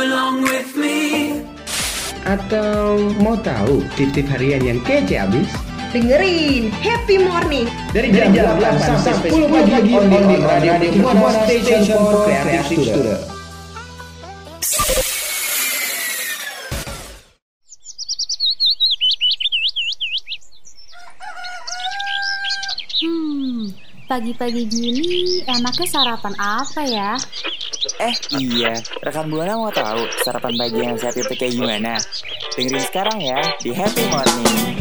Belong with me Atau mau tahu tip-tip harian yang kece abis? Dengerin Happy Morning Dari jam, 8 sampai 10 pagi on the radio Buana Station for Creative Student. Hmm, pagi-pagi gini enaknya sarapan apa ya? Eh iya, rekan Buana mau tahu sarapan pagi yang sehat itu kayak gimana? Dengerin sekarang ya di Happy Morning.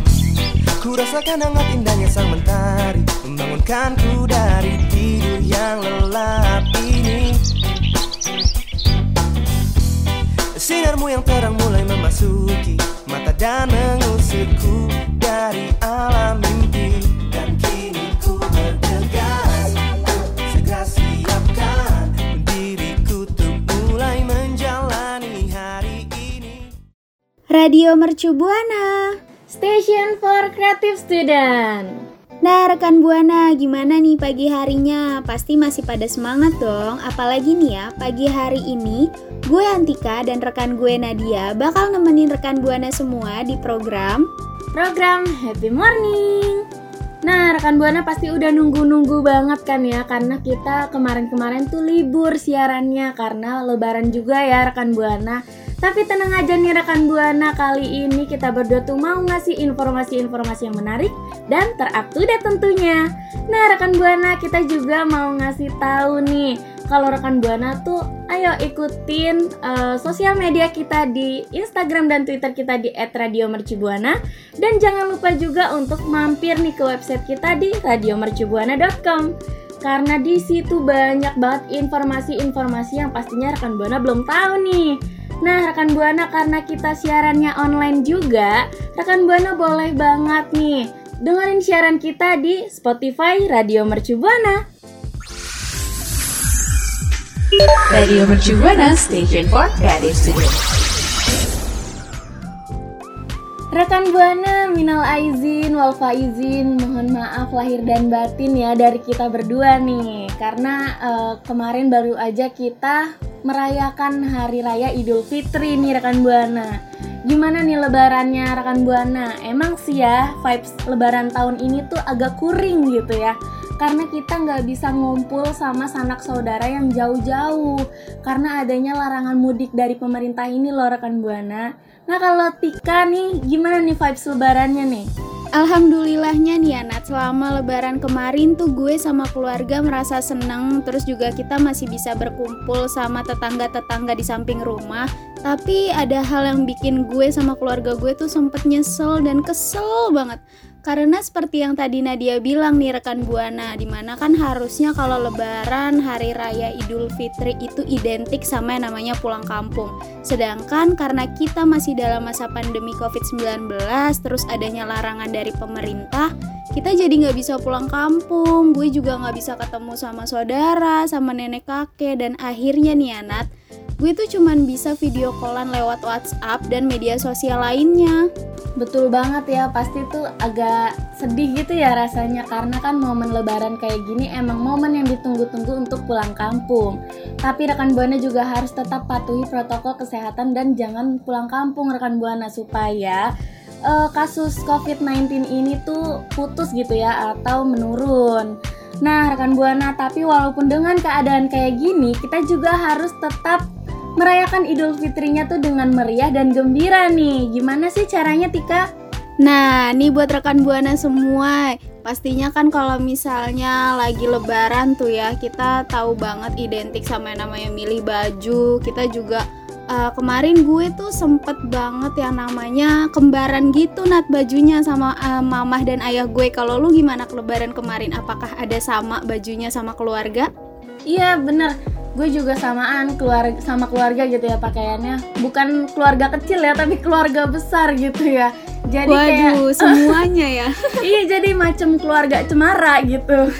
Ku rasakan hangat indahnya sang mentari Membangunkanku dari tidur yang lelap ini Sinarmu yang terang mulai memasuki Mata dan mengusirku dari alam mimpi Radio Mercu Buana. Station for Creative Student. Nah, rekan Buana, gimana nih pagi harinya? Pasti masih pada semangat dong. Apalagi nih ya, pagi hari ini gue Antika dan rekan gue Nadia bakal nemenin rekan Buana semua di program Program Happy Morning. Nah, rekan Buana pasti udah nunggu-nunggu banget kan ya karena kita kemarin-kemarin tuh libur siarannya karena lebaran juga ya rekan Buana. Tapi tenang aja nih rekan Buana, kali ini kita berdua tuh mau ngasih informasi-informasi yang menarik dan terup to date tentunya. Nah, rekan Buana, kita juga mau ngasih tahu nih kalau rekan Buana tuh ayo ikutin uh, sosial media kita di Instagram dan Twitter kita di @radiomercubuana dan jangan lupa juga untuk mampir nih ke website kita di radiomercubuana.com karena di situ banyak banget informasi-informasi yang pastinya rekan Buana belum tahu nih. Nah, rekan Buana karena kita siarannya online juga, rekan Buana boleh banget nih dengerin siaran kita di Spotify Radio Mercu Buana. Radio Mercu Buana Station for Creative Student. Rekan Buana, minal aizin, wal faizin, mohon maaf lahir dan batin ya dari kita berdua nih. Karena eh, kemarin baru aja kita merayakan hari raya Idul Fitri nih rekan Buana. Gimana nih lebarannya rekan Buana? Emang sih ya vibes lebaran tahun ini tuh agak kuring gitu ya. Karena kita nggak bisa ngumpul sama sanak saudara yang jauh-jauh karena adanya larangan mudik dari pemerintah ini loh rekan Buana. Nah kalau Tika nih gimana nih vibes lebarannya nih? Alhamdulillahnya nih Anat, selama lebaran kemarin tuh gue sama keluarga merasa seneng Terus juga kita masih bisa berkumpul sama tetangga-tetangga di samping rumah. Tapi ada hal yang bikin gue sama keluarga gue tuh sempet nyesel dan kesel banget karena seperti yang tadi Nadia bilang nih rekan Buana Di mana kan harusnya kalau lebaran hari raya idul fitri itu identik sama yang namanya pulang kampung. Sedangkan karena kita masih dalam masa pandemi covid-19 Terus adanya larangan dari pemerintah Kita jadi nggak bisa pulang kampung. Gue juga nggak bisa ketemu sama saudara, sama nenek kakek Dan akhirnya nih Anat Gue tuh cuman bisa video callan lewat WhatsApp dan media sosial lainnya Betul banget ya, pasti tuh agak sedih gitu ya rasanya karena kan momen lebaran kayak gini emang momen yang ditunggu-tunggu untuk pulang kampung. Tapi rekan Buana juga harus tetap patuhi protokol kesehatan dan jangan pulang kampung rekan Buana supaya uh, kasus COVID-19 ini tuh putus gitu ya atau menurun. Nah, rekan Buana, tapi walaupun dengan keadaan kayak gini, kita juga harus tetap merayakan Idul Fitrinya tuh dengan meriah dan gembira nih. Gimana sih caranya Tika? Nah, nih buat rekan Buana semua, pastinya kan kalau misalnya lagi lebaran tuh ya, kita tahu banget identik sama yang namanya milih baju. Kita juga uh, kemarin gue tuh sempet banget yang namanya kembaran gitu nat bajunya sama uh, mamah dan ayah gue. Kalau lu gimana ke lebaran kemarin? Apakah ada sama bajunya sama keluarga? Iya bener gue juga samaan keluarga sama keluarga gitu ya pakaiannya. Bukan keluarga kecil ya tapi keluarga besar gitu ya. Jadi kayak Waduh, semuanya ya. iya jadi macam keluarga cemara gitu.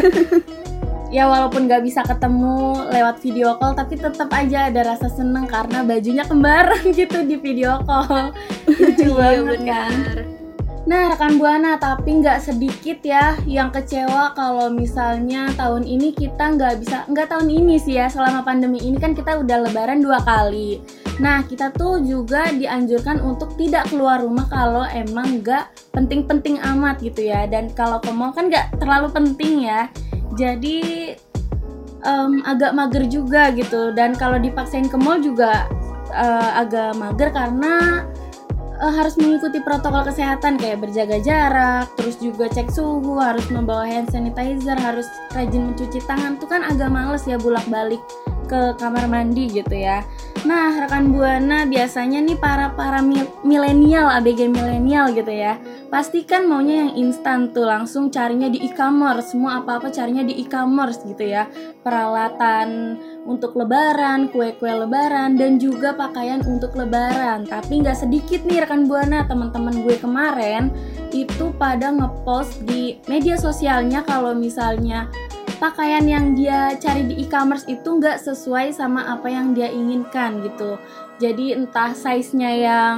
Ya walaupun nggak bisa ketemu lewat video call tapi tetap aja ada rasa seneng karena bajunya kembaran gitu di video call. Lucu Iya banget kan? benar. Nah, rekan Buana, tapi nggak sedikit ya yang kecewa kalau misalnya tahun ini kita nggak bisa, nggak tahun ini sih ya, selama pandemi ini kan kita udah lebaran dua kali. Nah, kita tuh juga dianjurkan untuk tidak keluar rumah kalau emang nggak penting-penting amat gitu ya. Dan kalau ke mall kan nggak terlalu penting ya. Jadi em, agak mager juga gitu. Dan kalau dipaksain ke mall juga eh, agak mager karena eh, harus mengikuti protokol kesehatan kayak berjaga jarak, terus juga cek suhu, harus membawa hand sanitizer, harus rajin mencuci tangan. Tuh kan agak males ya bolak-balik ke kamar mandi gitu ya. Nah, rekan Buana biasanya nih para para mil- milenial, ABG milenial gitu ya. Pasti kan maunya yang instan tuh, langsung carinya di e-commerce, semua apa-apa carinya di e-commerce gitu ya. Peralatan untuk lebaran, kue-kue lebaran, dan juga pakaian untuk lebaran. Tapi nggak sedikit nih rekan Buana, teman-teman gue kemarin itu pada ngepost di media sosialnya kalau misalnya pakaian yang dia cari di e-commerce itu nggak sesuai sama apa yang dia inginkan gitu. Jadi entah size-nya yang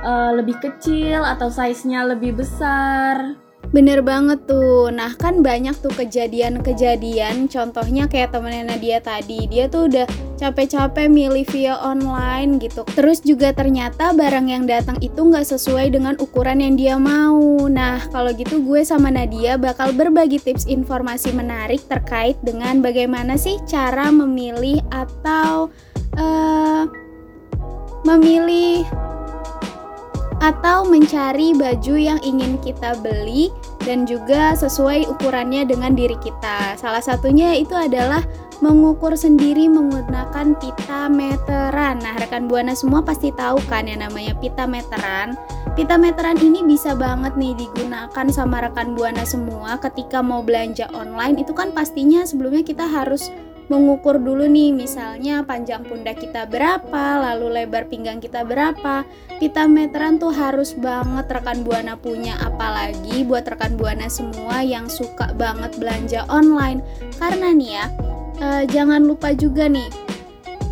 eh, lebih kecil atau size-nya lebih besar. Bener banget tuh. Nah kan banyak tuh kejadian-kejadian. Contohnya kayak temennya Nadia tadi. Dia tuh udah capek-capek milih via online gitu. Terus juga ternyata barang yang datang itu nggak sesuai dengan ukuran yang dia mau. Nah kalau gitu gue sama Nadia bakal berbagi tips informasi menarik terkait dengan bagaimana sih cara memilih atau eh memilih atau mencari baju yang ingin kita beli dan juga sesuai ukurannya dengan diri kita. Salah satunya itu adalah mengukur sendiri menggunakan pita meteran. Nah, rekan Buana semua pasti tahu kan yang namanya pita meteran. Pita meteran ini bisa banget nih digunakan sama rekan Buana semua ketika mau belanja online. Itu kan pastinya sebelumnya kita harus mengukur dulu nih misalnya panjang pundak kita berapa, lalu lebar pinggang kita berapa. Pita meteran tuh harus banget rekan Buana punya apalagi buat rekan Buana semua yang suka banget belanja online. Karena nih ya, eh, jangan lupa juga nih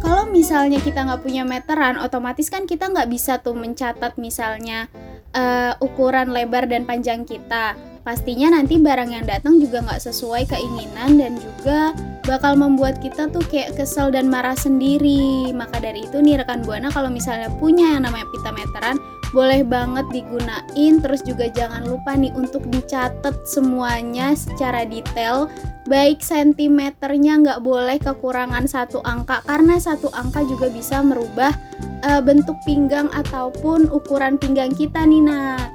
kalau misalnya kita nggak punya meteran, otomatis kan kita nggak bisa tuh mencatat misalnya eh, ukuran lebar dan panjang kita. Pastinya nanti barang yang datang juga nggak sesuai keinginan dan juga bakal membuat kita tuh kayak kesel dan marah sendiri. Maka dari itu nih rekan Buana kalau misalnya punya yang namanya pita meteran, boleh banget digunain. Terus juga jangan lupa nih untuk dicatat semuanya secara detail baik sentimeternya nggak boleh kekurangan satu angka karena satu angka juga bisa merubah eh, bentuk pinggang ataupun ukuran pinggang kita nih Nat.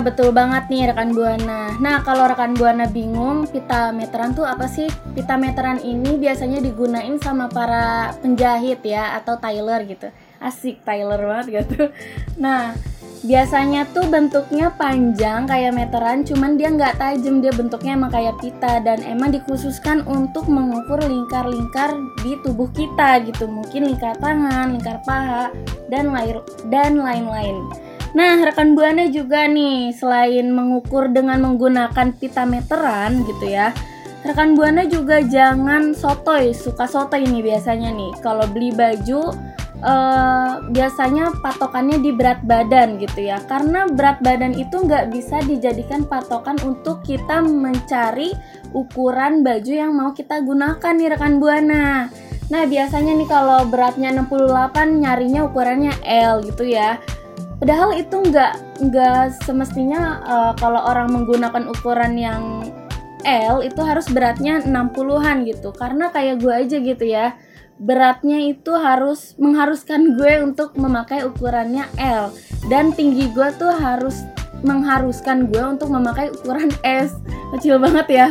Betul banget nih rekan Buana. Nah, kalau rekan Buana bingung pita meteran tuh apa sih? Pita meteran ini biasanya digunain sama para penjahit ya atau tailor gitu. Asik tailor banget gitu. Nah, biasanya tuh bentuknya panjang kayak meteran, cuman dia nggak tajam, dia bentuknya emang kayak pita dan emang dikhususkan untuk mengukur lingkar-lingkar di tubuh kita gitu. Mungkin lingkar tangan, lingkar paha dan lain dan lain-lain. Nah, rekan Buana juga nih, selain mengukur dengan menggunakan pita meteran gitu ya, rekan Buana juga jangan sotoy, suka sotoy nih biasanya nih. Kalau beli baju eh, biasanya patokannya di berat badan gitu ya, karena berat badan itu nggak bisa dijadikan patokan untuk kita mencari ukuran baju yang mau kita gunakan nih rekan Buana. Nah, biasanya nih kalau beratnya 68 nyarinya ukurannya L gitu ya. Padahal itu nggak nggak semestinya eh, kalau orang menggunakan ukuran yang L itu harus beratnya 60-an gitu. Karena kayak gue aja gitu ya. Beratnya itu harus mengharuskan gue untuk memakai ukurannya L dan tinggi gue tuh harus mengharuskan gue untuk memakai ukuran S. Kecil banget ya.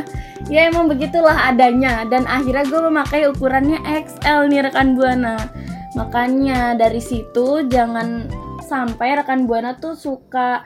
Ya emang begitulah adanya dan akhirnya gue memakai ukurannya XL nih rekan Buana. Makanya dari situ jangan sampai rekan Buana tuh suka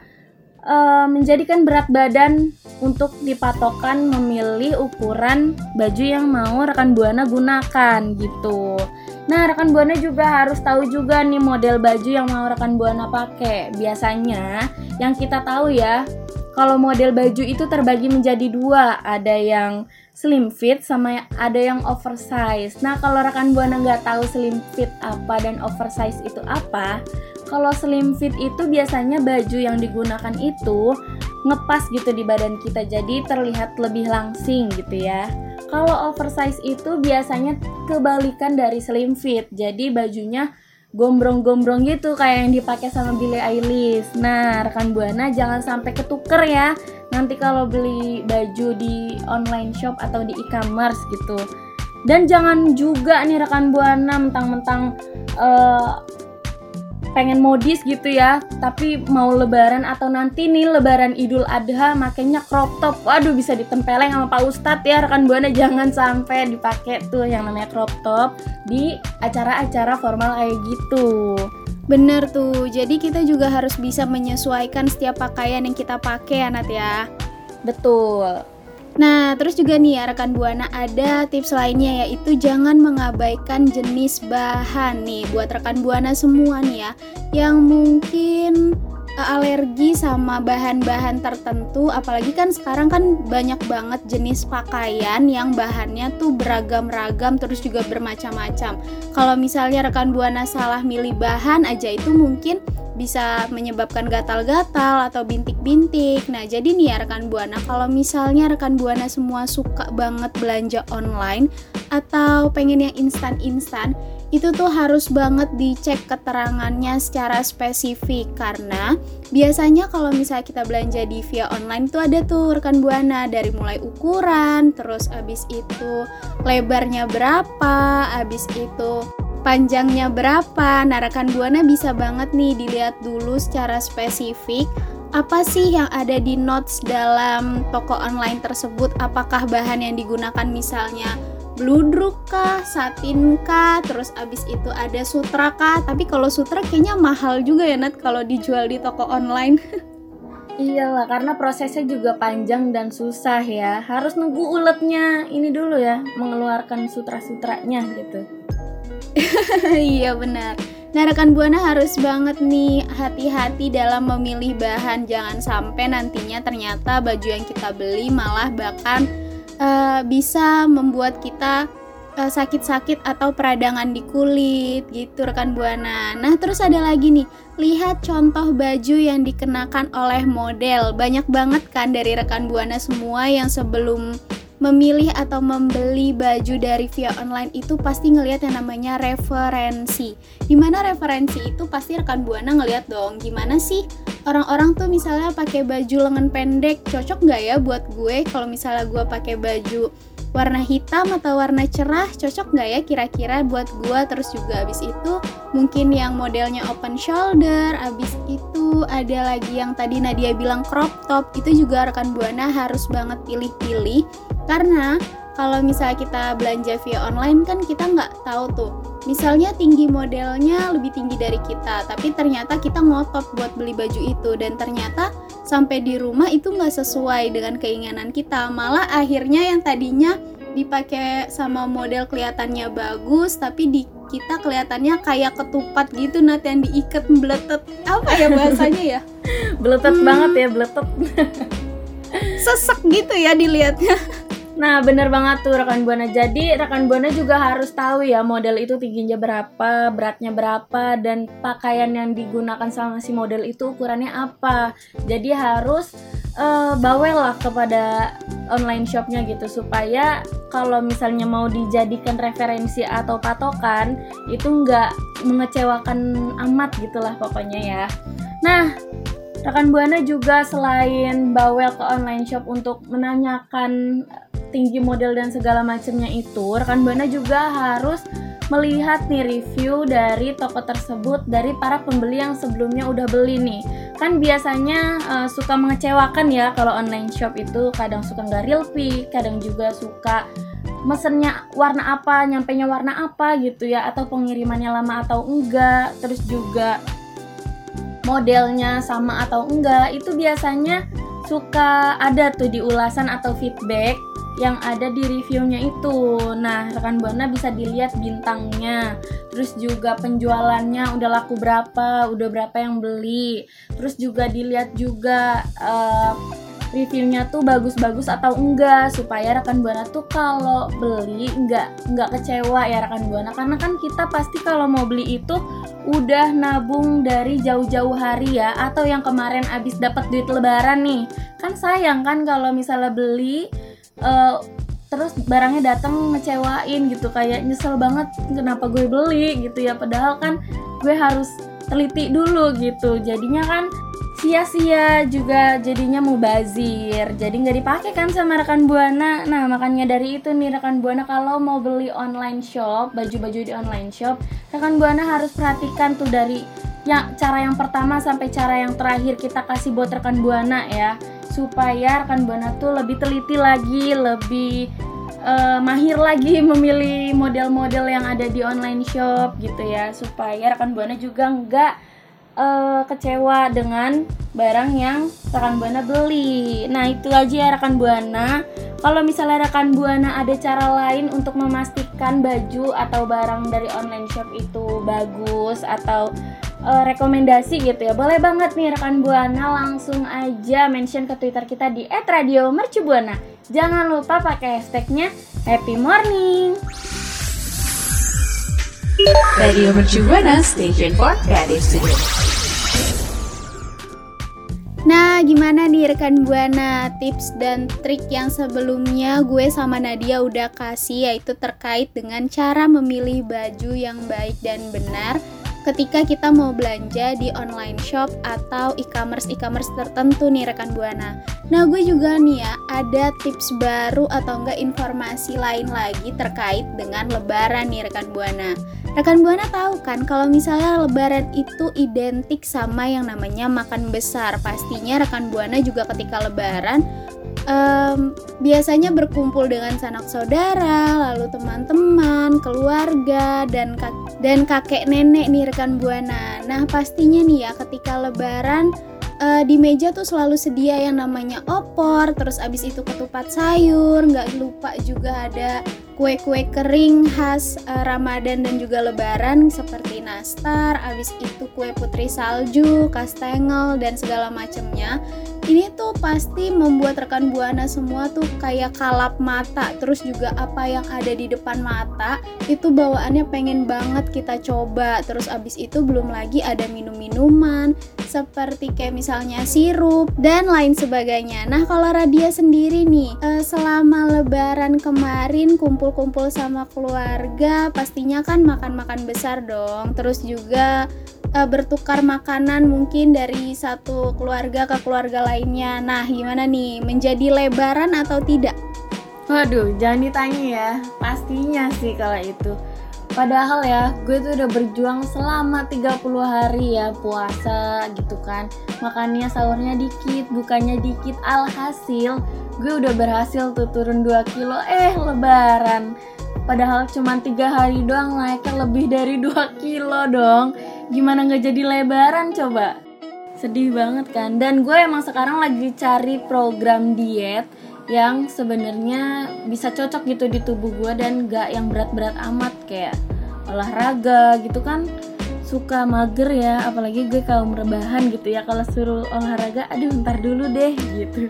eh, menjadikan berat badan untuk dipatokan memilih ukuran baju yang mau rekan buana gunakan gitu. Nah, rekan buana juga harus tahu juga nih model baju yang mau rekan buana pakai. Biasanya yang kita tahu ya, kalau model baju itu terbagi menjadi dua, ada yang slim fit sama ada yang oversize. Nah, kalau rekan buana nggak tahu slim fit apa dan oversize itu apa, kalau slim fit itu biasanya baju yang digunakan itu ngepas gitu di badan kita jadi terlihat lebih langsing gitu ya. Kalau oversize itu biasanya kebalikan dari slim fit. Jadi bajunya gombrong-gombrong gitu kayak yang dipakai sama Billie Eilish. Nah, rekan Buana jangan sampai ketuker ya. Nanti kalau beli baju di online shop atau di e-commerce gitu. Dan jangan juga nih rekan Buana mentang-mentang uh, pengen modis gitu ya tapi mau lebaran atau nanti nih lebaran idul adha makanya crop top. Waduh bisa ditempeleng sama pak ustadz ya rekan buana jangan sampai dipakai tuh yang namanya crop top di acara-acara formal kayak gitu. Bener tuh, jadi kita juga harus bisa menyesuaikan setiap pakaian yang kita pakai ya Nat ya. Betul Nah, terus juga nih ya rekan Buana ada tips lainnya yaitu jangan mengabaikan jenis bahan nih buat rekan Buana semua nih ya yang mungkin eh, alergi sama bahan-bahan tertentu apalagi kan sekarang kan banyak banget jenis pakaian yang bahannya tuh beragam-ragam terus juga bermacam-macam. Kalau misalnya rekan Buana salah milih bahan aja itu mungkin bisa menyebabkan gatal-gatal atau bintik-bintik. Nah, jadi nih ya rekan Buana, kalau misalnya rekan Buana semua suka banget belanja online atau pengen yang instan-instan, itu tuh harus banget dicek keterangannya secara spesifik karena biasanya kalau misalnya kita belanja di via online tuh ada tuh rekan buana dari mulai ukuran terus abis itu lebarnya berapa abis itu panjangnya berapa. Nah, rekan Buana bisa banget nih dilihat dulu secara spesifik apa sih yang ada di notes dalam toko online tersebut? Apakah bahan yang digunakan misalnya bludruk kah, satin kah, terus abis itu ada sutra kah? Tapi kalau sutra kayaknya mahal juga ya Nat kalau dijual di toko online. Iyalah, karena prosesnya juga panjang dan susah ya. Harus nunggu uletnya ini dulu ya, mengeluarkan sutra-sutranya gitu. iya benar. Nah rekan buana harus banget nih hati-hati dalam memilih bahan jangan sampai nantinya ternyata baju yang kita beli malah bahkan uh, bisa membuat kita uh, sakit-sakit atau peradangan di kulit gitu rekan buana. Nah terus ada lagi nih lihat contoh baju yang dikenakan oleh model banyak banget kan dari rekan buana semua yang sebelum memilih atau membeli baju dari via online itu pasti ngelihat yang namanya referensi. Di mana referensi itu pasti rekan buana ngelihat dong. Gimana sih orang-orang tuh misalnya pakai baju lengan pendek cocok nggak ya buat gue? Kalau misalnya gue pakai baju warna hitam atau warna cerah cocok nggak ya kira-kira buat gue terus juga abis itu mungkin yang modelnya open shoulder abis itu ada lagi yang tadi Nadia bilang crop top. Itu juga rekan buana harus banget pilih-pilih. Karena kalau misalnya kita belanja via online kan kita nggak tahu tuh. Misalnya tinggi modelnya lebih tinggi dari kita tapi ternyata kita ngotot buat beli baju itu. Dan ternyata sampai di rumah itu nggak sesuai dengan keinginan kita. Malah akhirnya yang tadinya dipakai sama model kelihatannya bagus tapi di kita kelihatannya kayak ketupat gitu nanti yang diikat beletet apa ya bahasanya ya? Beletet hmm. banget ya beletet sesek gitu ya dilihatnya Nah, bener banget tuh rekan Buana. Jadi, rekan Buana juga harus tahu ya model itu tingginya berapa, beratnya berapa, dan pakaian yang digunakan sama si model itu ukurannya apa. Jadi harus uh, bawel lah kepada online shopnya gitu supaya kalau misalnya mau dijadikan referensi atau patokan itu nggak mengecewakan amat gitulah pokoknya ya. Nah, rekan buana juga selain bawel ke online shop untuk menanyakan tinggi model dan segala macamnya itu, rekan Buana juga harus melihat nih review dari toko tersebut dari para pembeli yang sebelumnya udah beli nih. Kan biasanya uh, suka mengecewakan ya kalau online shop itu kadang suka nggak real pick, kadang juga suka mesennya warna apa, nyampe nya warna apa gitu ya atau pengirimannya lama atau enggak. Terus juga modelnya sama atau enggak itu biasanya suka ada tuh di ulasan atau feedback yang ada di reviewnya itu. Nah, rekan buana bisa dilihat bintangnya, terus juga penjualannya udah laku berapa, udah berapa yang beli, terus juga dilihat juga uh, reviewnya tuh bagus-bagus atau enggak supaya rekan buana tuh kalau beli enggak enggak kecewa ya rekan buana. Karena kan kita pasti kalau mau beli itu udah nabung dari jauh-jauh hari ya atau yang kemarin abis dapat duit lebaran nih. Kan sayang kan kalau misalnya beli uh, terus barangnya datang ngecewain gitu kayak nyesel banget kenapa gue beli gitu ya. Padahal kan gue harus teliti dulu gitu. Jadinya kan sia-sia juga jadinya mubazir. Jadi nggak dipakai kan sama rekan buana. Nah makanya dari itu nih rekan buana kalau mau beli online shop baju-baju di online shop rekan buana harus perhatikan tuh dari ya cara yang pertama sampai cara yang terakhir kita kasih buat rekan buana ya. Supaya rekan buana tuh lebih teliti lagi lebih uh, mahir lagi memilih model-model yang ada di online shop gitu ya. Supaya rekan buana juga nggak uh, kecewa dengan barang yang rekan buana beli. Nah itu aja ya rekan buana. Kalau misalnya rekan buana ada cara lain untuk memastikan baju atau barang dari online shop itu bagus atau uh, rekomendasi gitu ya, boleh banget nih rekan buana langsung aja mention ke Twitter kita di @radiomercubuana. Jangan lupa pakai hashtagnya Happy Morning. Radio Mercu Buana Station for Creative Studio. Nah, gimana nih rekan Buana tips dan trik yang sebelumnya gue sama Nadia udah kasih yaitu terkait dengan cara memilih baju yang baik dan benar ketika kita mau belanja di online shop atau e-commerce e-commerce tertentu nih rekan buana. Nah gue juga nih ya ada tips baru atau enggak informasi lain lagi terkait dengan lebaran nih rekan buana. Rekan buana tahu kan kalau misalnya lebaran itu identik sama yang namanya makan besar. Pastinya rekan buana juga ketika lebaran um, biasanya berkumpul dengan sanak saudara, lalu teman-teman, keluarga, dan kak dan kakek nenek nih rekan buana. Nah pastinya nih ya ketika Lebaran uh, di meja tuh selalu sedia yang namanya opor, terus abis itu ketupat sayur, nggak lupa juga ada kue-kue kering khas uh, Ramadan dan juga Lebaran seperti nastar, abis itu kue putri salju, kastengel dan segala macamnya. Ini tuh pasti membuat rekan buana semua tuh kayak kalap mata, terus juga apa yang ada di depan mata itu bawaannya pengen banget kita coba. Terus abis itu belum lagi ada minum-minuman seperti kayak misalnya sirup dan lain sebagainya. Nah kalau Radia sendiri nih uh, selama Lebaran kemarin kumpul kumpul-kumpul sama keluarga pastinya kan makan-makan besar dong. Terus juga e, bertukar makanan mungkin dari satu keluarga ke keluarga lainnya. Nah gimana nih? Menjadi lebaran atau tidak? Waduh jangan ditanya ya. Pastinya sih kalau itu. Padahal ya, gue tuh udah berjuang selama 30 hari ya puasa gitu kan. Makannya sahurnya dikit, bukannya dikit. Alhasil, gue udah berhasil tuh turun 2 kilo Eh, lebaran. Padahal cuma tiga hari doang naiknya lebih dari 2 kilo dong. Gimana gak jadi lebaran coba? Sedih banget kan? Dan gue emang sekarang lagi cari program diet yang sebenarnya bisa cocok gitu di tubuh gue dan gak yang berat-berat amat kayak olahraga gitu kan. Suka mager ya apalagi gue kaum rebahan gitu ya. Kalau suruh olahraga aduh ntar dulu deh gitu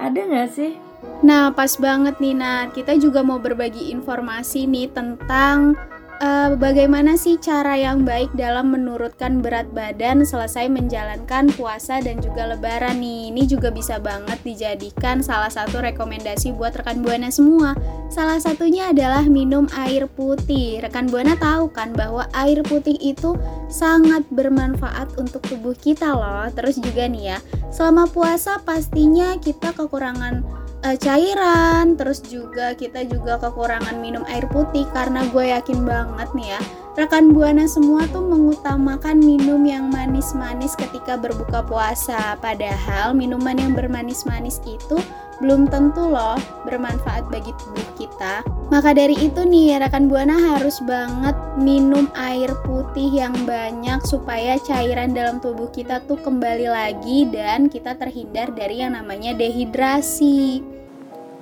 ada nggak sih Nah, pas banget nih, Nah. Kita juga mau berbagi informasi nih tentang uh, bagaimana sih cara yang baik dalam menurutkan berat badan selesai menjalankan puasa dan juga lebaran nih. Ini juga bisa banget dijadikan salah satu rekomendasi buat rekan Buana semua. Salah satunya adalah minum air putih. Rekan Buana tahu kan bahwa air putih itu sangat bermanfaat untuk tubuh kita loh. Terus juga nih ya, selama puasa pastinya kita kekurangan uh, cairan, terus juga kita juga kekurangan minum air putih karena gue yakin banget nih ya, rekan buana semua tuh mengutamakan minum yang manis-manis ketika berbuka puasa. Padahal minuman yang bermanis-manis itu belum tentu loh bermanfaat bagi tubuh kita. Maka dari itu nih rekan Buana harus banget minum air putih yang banyak supaya cairan dalam tubuh kita tuh kembali lagi dan kita terhindar dari yang namanya dehidrasi.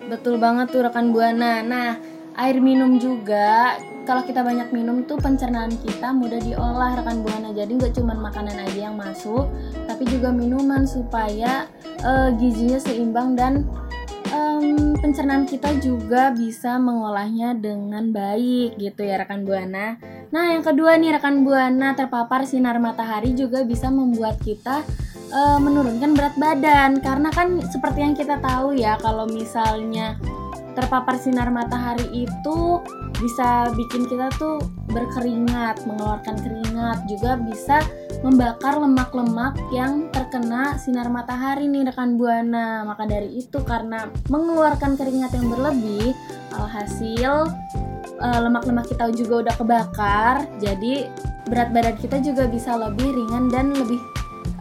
Betul banget tuh rekan Buana. Nah, air minum juga kalau kita banyak minum tuh pencernaan kita mudah diolah rekan buana jadi nggak cuma makanan aja yang masuk tapi juga minuman supaya uh, gizinya seimbang dan um, pencernaan kita juga bisa mengolahnya dengan baik gitu ya rekan buana. Nah yang kedua nih rekan buana terpapar sinar matahari juga bisa membuat kita uh, menurunkan berat badan karena kan seperti yang kita tahu ya kalau misalnya terpapar sinar matahari itu bisa bikin kita tuh berkeringat, mengeluarkan keringat, juga bisa membakar lemak-lemak yang terkena sinar matahari nih rekan buana. Maka dari itu karena mengeluarkan keringat yang berlebih, alhasil eh, lemak-lemak kita juga udah kebakar, jadi berat badan kita juga bisa lebih ringan dan lebih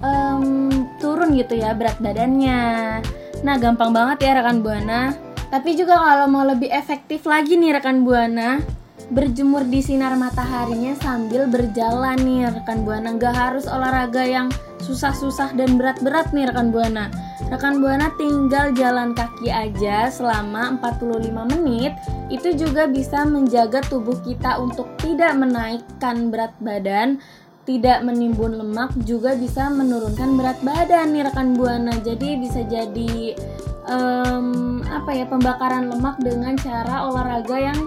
um, turun gitu ya berat badannya. Nah, gampang banget ya rekan buana tapi juga kalau mau lebih efektif lagi nih rekan Buana, berjemur di sinar mataharinya sambil berjalan nih rekan Buana. Nggak harus olahraga yang susah-susah dan berat-berat nih rekan Buana. Rekan Buana tinggal jalan kaki aja selama 45 menit itu juga bisa menjaga tubuh kita untuk tidak menaikkan berat badan tidak menimbun lemak juga bisa menurunkan berat badan nih rekan buana jadi bisa jadi um, apa ya pembakaran lemak dengan cara olahraga yang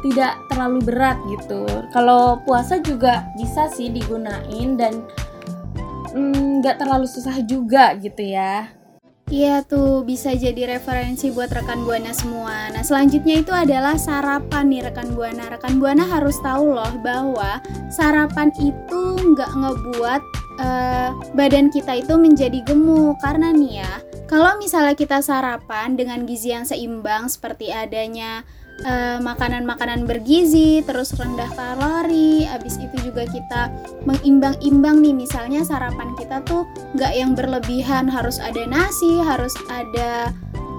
tidak terlalu berat gitu. Kalau puasa juga bisa sih digunain dan mm, nggak mm, terlalu susah juga gitu ya. Iya tuh bisa jadi referensi buat rekan buana semua. Nah selanjutnya itu adalah sarapan nih rekan buana. Rekan buana harus tahu loh bahwa sarapan itu nggak ngebuat uh, badan kita itu menjadi gemuk karena nih ya kalau misalnya kita sarapan dengan gizi yang seimbang seperti adanya makanan-makanan uh, bergizi, terus rendah kalori, habis itu juga kita mengimbang-imbang nih misalnya sarapan kita tuh nggak yang berlebihan, harus ada nasi, harus ada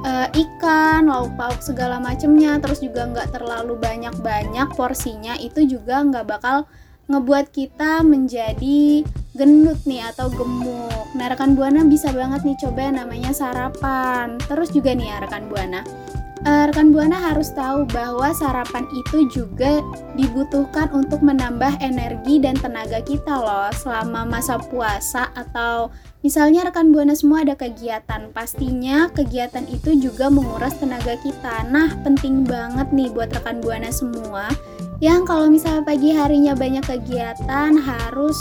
uh, ikan, lauk pauk segala macemnya, terus juga nggak terlalu banyak-banyak porsinya, itu juga nggak bakal ngebuat kita menjadi gendut nih atau gemuk. Nah, rekan Buana bisa banget nih coba namanya sarapan. Terus juga nih ya rekan Buana. Uh, rekan Buana harus tahu bahwa sarapan itu juga dibutuhkan untuk menambah energi dan tenaga kita loh selama masa puasa atau misalnya rekan Buana semua ada kegiatan. Pastinya kegiatan itu juga menguras tenaga kita. Nah, penting banget nih buat rekan Buana semua yang kalau misalnya pagi harinya banyak kegiatan harus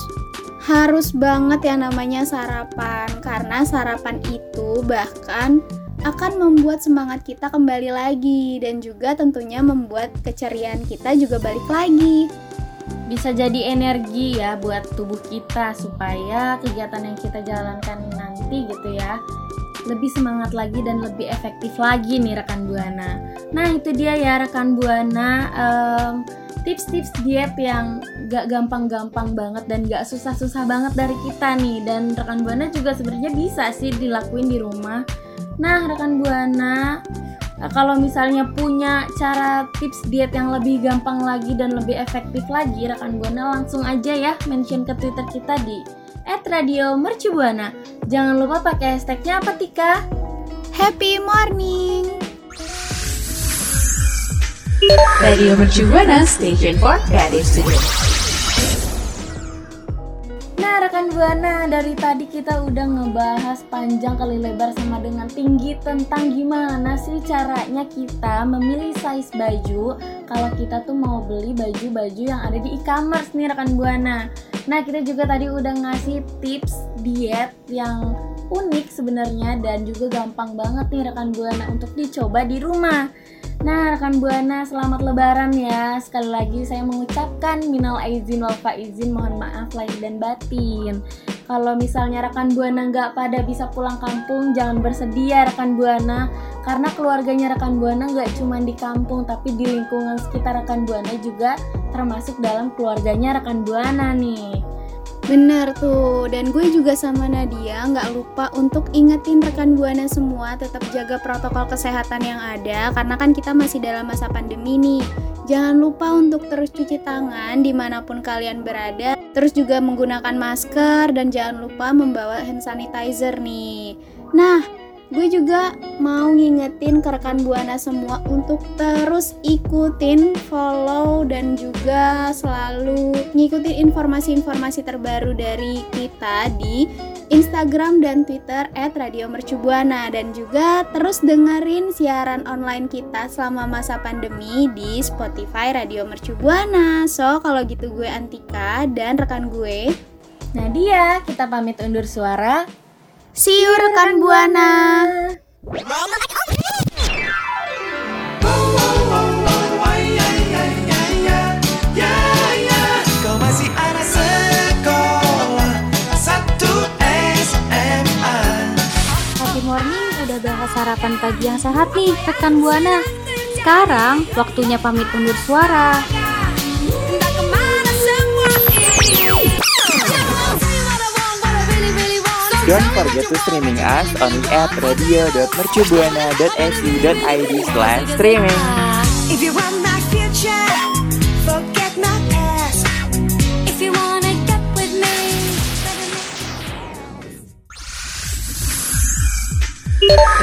harus banget yang namanya sarapan karena sarapan itu bahkan akan membuat semangat kita kembali lagi dan juga tentunya membuat keceriaan kita juga balik lagi bisa jadi energi ya buat tubuh kita supaya kegiatan yang kita jalankan nanti gitu ya lebih semangat lagi dan lebih efektif lagi nih rekan buana. Nah itu dia ya rekan buana. Um, tips-tips diet yang gak gampang-gampang banget dan gak susah-susah banget dari kita nih dan rekan buana juga sebenarnya bisa sih dilakuin di rumah nah rekan buana kalau misalnya punya cara tips diet yang lebih gampang lagi dan lebih efektif lagi rekan buana langsung aja ya mention ke twitter kita di @radiomercubuana. Jangan lupa pakai hashtagnya apa Tika? Happy morning. Radio Mercu Buana Station for Creative Studio. Rekan Buana, dari tadi kita udah ngebahas panjang kali lebar sama dengan tinggi tentang gimana sih caranya kita memilih size baju kalau kita tuh mau beli baju-baju yang ada di e-commerce nih rekan Buana. Nah kita juga tadi udah ngasih tips diet yang unik sebenarnya dan juga gampang banget nih rekan Buana untuk dicoba di rumah. Nah, rekan Buana, selamat lebaran ya. Sekali lagi saya mengucapkan minal aizin wal faizin, mohon maaf lahir dan batin. Kalau misalnya rekan Buana nggak pada bisa pulang kampung, jangan bersedih ya rekan Buana, karena keluarganya rekan Buana nggak cuma di kampung, tapi di lingkungan sekitar rekan Buana juga termasuk dalam keluarganya rekan Buana nih. Bener tuh, dan gue juga sama Nadia nggak lupa untuk ingetin rekan Buana semua tetap jaga protokol kesehatan yang ada karena kan kita masih dalam masa pandemi nih. Jangan lupa untuk terus cuci tangan di mana pun kalian berada, terus juga menggunakan masker dan jangan lupa membawa hand sanitizer nih. Nah, gue juga mau ngingetin ke rekan Buana semua untuk terus ikutin, follow dan juga selalu ngikutin informasi-informasi terbaru dari kita di Instagram dan Twitter @radiomercubuana dan juga terus dengerin siaran online kita selama masa pandemi di Spotify Radio Mercubuana. So, kalau gitu gue Antika dan rekan gue Nadia, kita pamit undur suara. See you rekan Buana. Sarapan pagi yang sehat nih rekan Buana. Sekarang waktunya pamit undur suara. Don't forget to streaming us on at radio.mercubuana.su.id slash streaming.